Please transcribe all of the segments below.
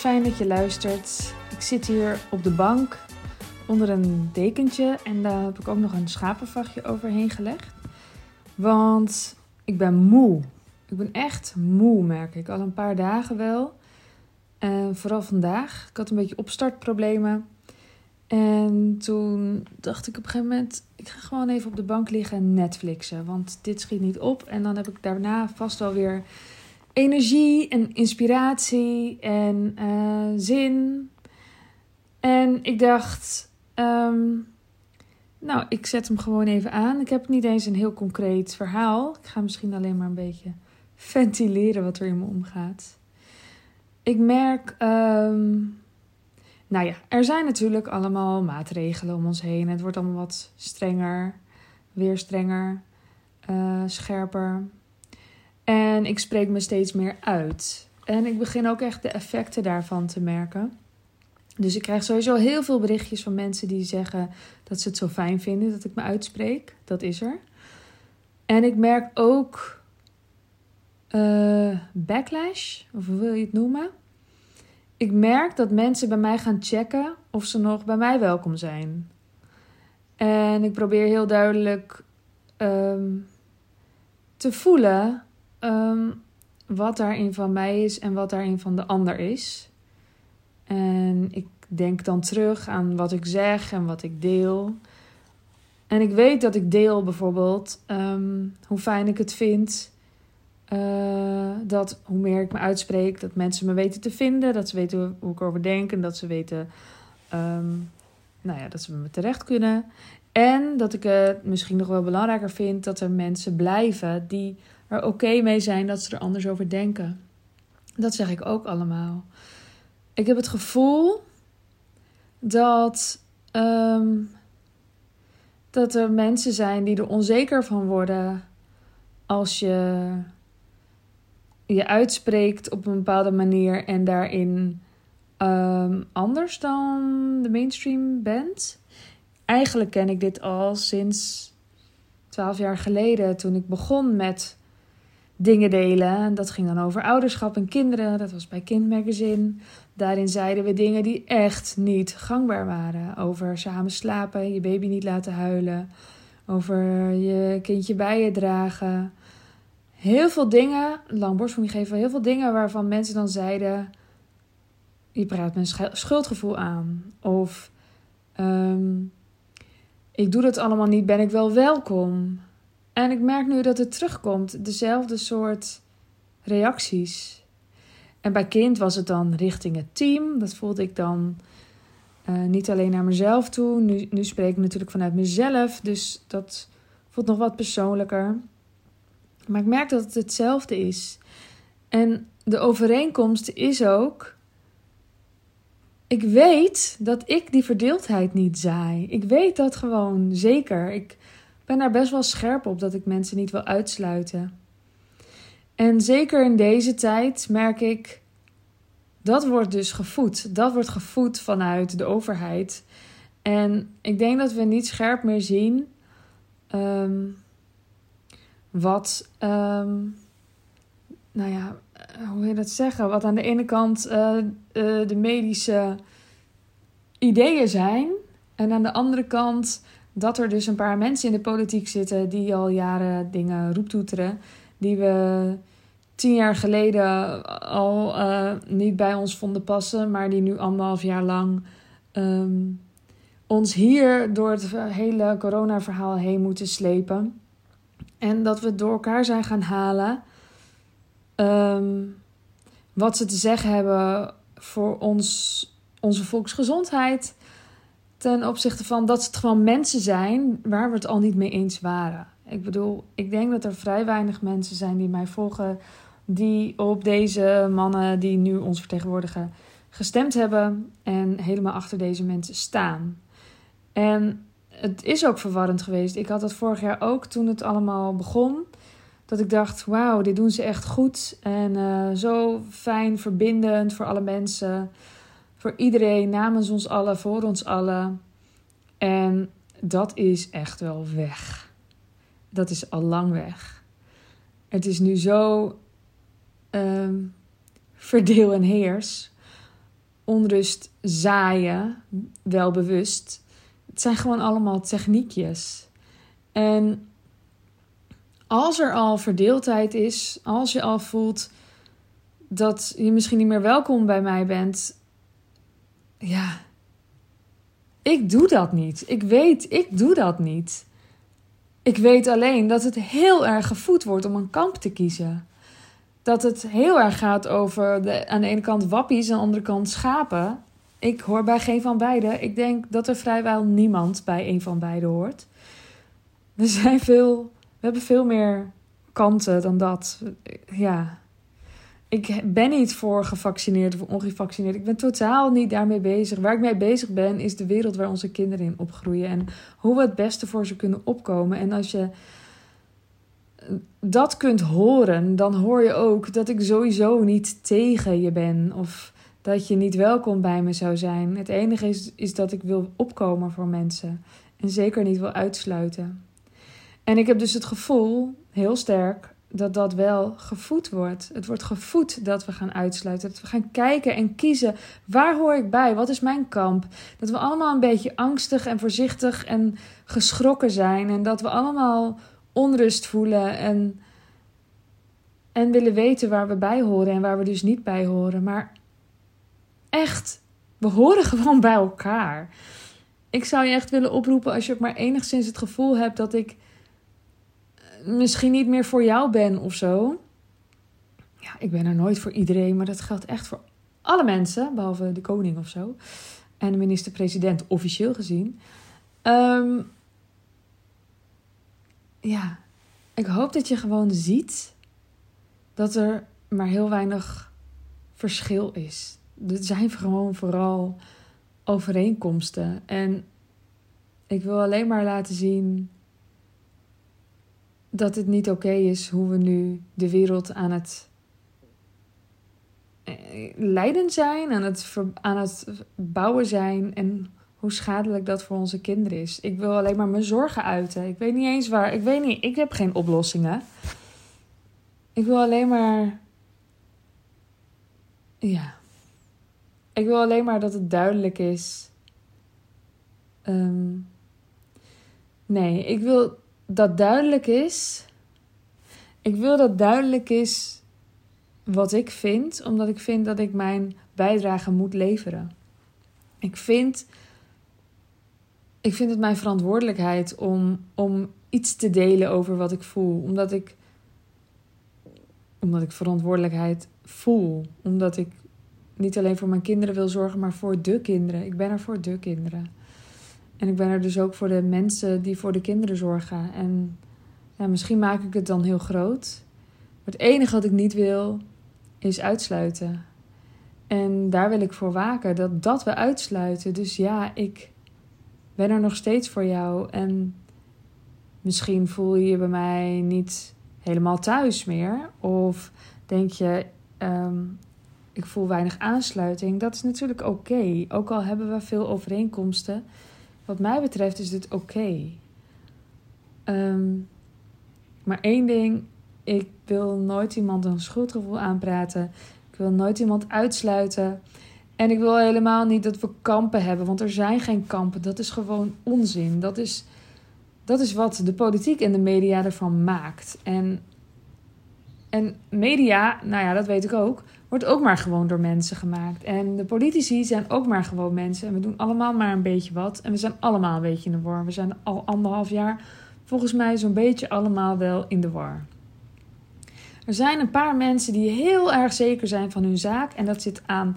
fijn dat je luistert. Ik zit hier op de bank onder een dekentje en daar heb ik ook nog een schapenvachtje overheen gelegd. Want ik ben moe. Ik ben echt moe, merk ik. Al een paar dagen wel. En vooral vandaag. Ik had een beetje opstartproblemen. En toen dacht ik op een gegeven moment: ik ga gewoon even op de bank liggen en Netflixen. Want dit schiet niet op. En dan heb ik daarna vast wel weer energie en inspiratie en uh, zin. En ik dacht, um, nou, ik zet hem gewoon even aan. Ik heb niet eens een heel concreet verhaal. Ik ga misschien alleen maar een beetje ventileren wat er in me omgaat. Ik merk, um, nou ja, er zijn natuurlijk allemaal maatregelen om ons heen. Het wordt allemaal wat strenger, weer strenger, uh, scherper. En ik spreek me steeds meer uit. En ik begin ook echt de effecten daarvan te merken. Dus ik krijg sowieso heel veel berichtjes van mensen die zeggen dat ze het zo fijn vinden dat ik me uitspreek. Dat is er. En ik merk ook uh, backlash, of hoe wil je het noemen? Ik merk dat mensen bij mij gaan checken of ze nog bij mij welkom zijn. En ik probeer heel duidelijk um, te voelen um, wat daarin van mij is en wat daarin van de ander is. En ik denk dan terug aan wat ik zeg en wat ik deel. En ik weet dat ik deel bijvoorbeeld um, hoe fijn ik het vind. Uh, dat hoe meer ik me uitspreek, dat mensen me weten te vinden. Dat ze weten hoe ik erover denk. En dat ze weten um, nou ja, dat ze me terecht kunnen. En dat ik het misschien nog wel belangrijker vind dat er mensen blijven die er oké mee zijn dat ze er anders over denken. Dat zeg ik ook allemaal. Ik heb het gevoel dat, um, dat er mensen zijn die er onzeker van worden als je je uitspreekt op een bepaalde manier en daarin um, anders dan de mainstream bent. Eigenlijk ken ik dit al sinds twaalf jaar geleden toen ik begon met dingen delen. En dat ging dan over ouderschap en kinderen. Dat was bij Kindmagazine. Daarin zeiden we dingen die echt niet gangbaar waren. Over samen slapen, je baby niet laten huilen. Over je kindje bij je dragen. Heel veel dingen, lang borstvoeding geven, heel veel dingen waarvan mensen dan zeiden... Je praat een schuldgevoel aan. Of um, ik doe dat allemaal niet, ben ik wel welkom. En ik merk nu dat het terugkomt, dezelfde soort reacties. En bij kind was het dan richting het team. Dat voelde ik dan uh, niet alleen naar mezelf toe. Nu, nu spreek ik natuurlijk vanuit mezelf, dus dat voelt nog wat persoonlijker. Maar ik merk dat het hetzelfde is. En de overeenkomst is ook. Ik weet dat ik die verdeeldheid niet zaai. Ik weet dat gewoon zeker. Ik ben daar best wel scherp op dat ik mensen niet wil uitsluiten. En zeker in deze tijd merk ik, dat wordt dus gevoed. Dat wordt gevoed vanuit de overheid. En ik denk dat we niet scherp meer zien um, wat, um, nou ja, hoe wil je dat zeggen? Wat aan de ene kant uh, uh, de medische ideeën zijn. En aan de andere kant dat er dus een paar mensen in de politiek zitten die al jaren dingen roeptoeteren. Die we tien jaar geleden al uh, niet bij ons vonden passen, maar die nu anderhalf jaar lang um, ons hier door het hele corona-verhaal heen moeten slepen. En dat we door elkaar zijn gaan halen um, wat ze te zeggen hebben voor ons, onze volksgezondheid ten opzichte van dat het gewoon mensen zijn waar we het al niet mee eens waren. Ik bedoel, ik denk dat er vrij weinig mensen zijn die mij volgen, die op deze mannen die nu ons vertegenwoordigen gestemd hebben en helemaal achter deze mensen staan. En het is ook verwarrend geweest. Ik had dat vorig jaar ook toen het allemaal begon. Dat ik dacht, wauw, dit doen ze echt goed. En uh, zo fijn, verbindend voor alle mensen voor iedereen, namens ons allen, voor ons allen. En dat is echt wel weg. Dat is al lang weg. Het is nu zo um, verdeel en heers. onrust zaaien, wel bewust. Het zijn gewoon allemaal techniekjes. En als er al verdeeldheid is, als je al voelt dat je misschien niet meer welkom bij mij bent, ja, ik doe dat niet. Ik weet, ik doe dat niet. Ik weet alleen dat het heel erg gevoed wordt om een kamp te kiezen. Dat het heel erg gaat over de, aan de ene kant wappies, aan de andere kant schapen. Ik hoor bij geen van beide. Ik denk dat er vrijwel niemand bij een van beide hoort. We zijn veel, we hebben veel meer kanten dan dat. Ja, ik ben niet voor gevaccineerd of ongevaccineerd. Ik ben totaal niet daarmee bezig. Waar ik mee bezig ben, is de wereld waar onze kinderen in opgroeien. En hoe we het beste voor ze kunnen opkomen. En als je dat kunt horen, dan hoor je ook dat ik sowieso niet tegen je ben. Of dat je niet welkom bij me zou zijn. Het enige is, is dat ik wil opkomen voor mensen. En zeker niet wil uitsluiten. En ik heb dus het gevoel, heel sterk, dat dat wel gevoed wordt. Het wordt gevoed dat we gaan uitsluiten. Dat we gaan kijken en kiezen. Waar hoor ik bij? Wat is mijn kamp? Dat we allemaal een beetje angstig en voorzichtig en geschrokken zijn. En dat we allemaal onrust voelen en, en willen weten waar we bij horen en waar we dus niet bij horen. Maar echt, we horen gewoon bij elkaar. Ik zou je echt willen oproepen als je ook maar enigszins het gevoel hebt dat ik misschien niet meer voor jou ben of zo. Ja, ik ben er nooit voor iedereen, maar dat geldt echt voor alle mensen, behalve de koning of zo. En de minister-president, officieel gezien. Um, ja, ik hoop dat je gewoon ziet dat er maar heel weinig verschil is. Er zijn gewoon vooral overeenkomsten. En ik wil alleen maar laten zien dat het niet oké is hoe we nu de wereld aan het eh, leiden zijn, aan het, aan het bouwen zijn en hoe schadelijk dat voor onze kinderen is. Ik wil alleen maar mijn zorgen uiten. Ik weet niet eens waar. Ik weet niet. Ik heb geen oplossingen. Ik wil alleen maar. Ja. Ik wil alleen maar dat het duidelijk is. Um, nee, ik wil dat duidelijk is. Ik wil dat duidelijk is wat ik vind, omdat ik vind dat ik mijn bijdrage moet leveren. Ik vind, ik vind het mijn verantwoordelijkheid om, om iets te delen over wat ik voel. Omdat ik, omdat ik verantwoordelijkheid voel. Omdat ik niet alleen voor mijn kinderen wil zorgen, maar voor de kinderen. Ik ben er voor de kinderen. En ik ben er dus ook voor de mensen die voor de kinderen zorgen. En ja, misschien maak ik het dan heel groot. Het enige wat ik niet wil, is uitsluiten. En daar wil ik voor waken, dat, dat we uitsluiten. Dus ja, ik ben er nog steeds voor jou. En misschien voel je je bij mij niet helemaal thuis meer. Of denk je, ehm, ik voel weinig aansluiting. Dat is natuurlijk oké. Ook al hebben we veel overeenkomsten. Wat mij betreft is dit oké. Ehm, maar één ding, ik wil nooit iemand een schuldgevoel aanpraten. Ik wil nooit iemand uitsluiten. En ik wil helemaal niet dat we kampen hebben, want er zijn geen kampen. Dat is gewoon onzin. Dat is, dat is wat de politiek en de media ervan maakt. En, en media, nou ja, dat weet ik ook, wordt ook maar gewoon door mensen gemaakt. En de politici zijn ook maar gewoon mensen. En we doen allemaal maar een beetje wat. En we zijn allemaal een beetje in de war. We zijn al anderhalf jaar volgens mij zo'n beetje allemaal wel in de war. Er zijn een paar mensen die heel erg zeker zijn van hun zaak. En dat zit aan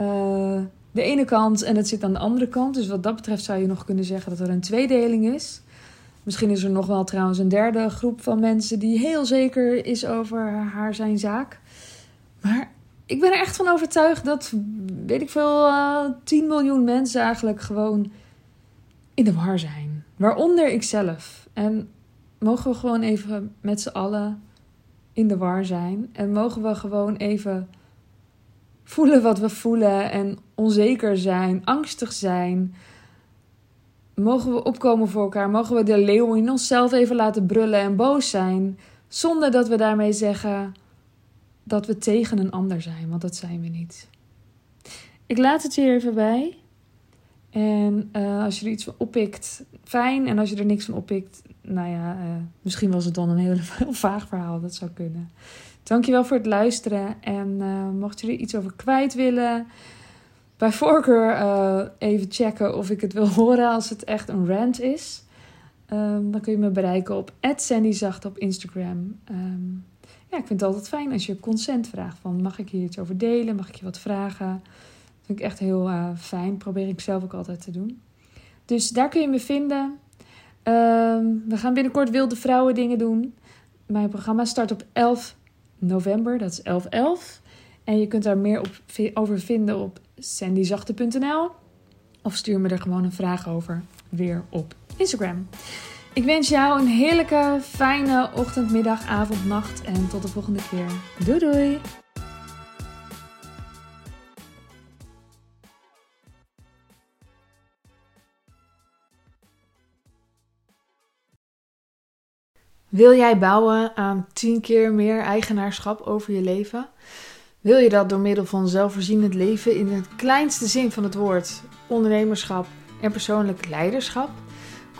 uh, de ene kant en dat zit aan de andere kant. Dus wat dat betreft zou je nog kunnen zeggen dat er een tweedeling is. Misschien is er nog wel trouwens een derde groep van mensen die heel zeker is over haar zijn zaak. Maar ik ben er echt van overtuigd dat, weet ik veel, uh, eh, 10 miljoen mensen eigenlijk gewoon in de war zijn. Waaronder ikzelf. En mogen we gewoon even met z'n allen in de war zijn. En mogen we gewoon even voelen wat we voelen en onzeker zijn, angstig zijn. Mogen we opkomen voor elkaar? Mogen we de leeuw in onszelf even laten brullen en boos zijn? Zonder dat we daarmee zeggen: dat we tegen een ander zijn, want dat zijn we niet. Ik laat het hier even bij. En uh, als je er iets van oppikt, fijn. En als je er niks van oppikt, nou ja, uh, misschien was het dan een heel, heel vaag verhaal. Dat zou kunnen. Dankjewel voor het luisteren. En uh, mocht je er iets over kwijt willen, bij voorkeur even checken of ik het wil horen als het echt een rant is. Um, dan kun je me bereiken op @sandyzacht op Instagram. Um, ja, ik vind het altijd fijn als je consent vraagt van mag ik hier iets over delen, mag ik je wat vragen. Vind ik echt heel uh, fijn. Probeer ik zelf ook altijd te doen. Dus daar kun je me vinden. Um, we gaan binnenkort Wilde Vrouwen dingen doen. Mijn programma start op 11 november, dat is 11-11. En je kunt daar meer op, over vinden op sandyzachte.nl. Of stuur me er gewoon een vraag over weer op Instagram. Ik wens jou een heerlijke, fijne ochtend, middag, avond, nacht en tot de volgende keer. Doei doei! Wil jij bouwen aan 10 keer meer eigenaarschap over je leven? Wil je dat door middel van zelfvoorzienend leven in het kleinste zin van het woord, ondernemerschap en persoonlijk leiderschap?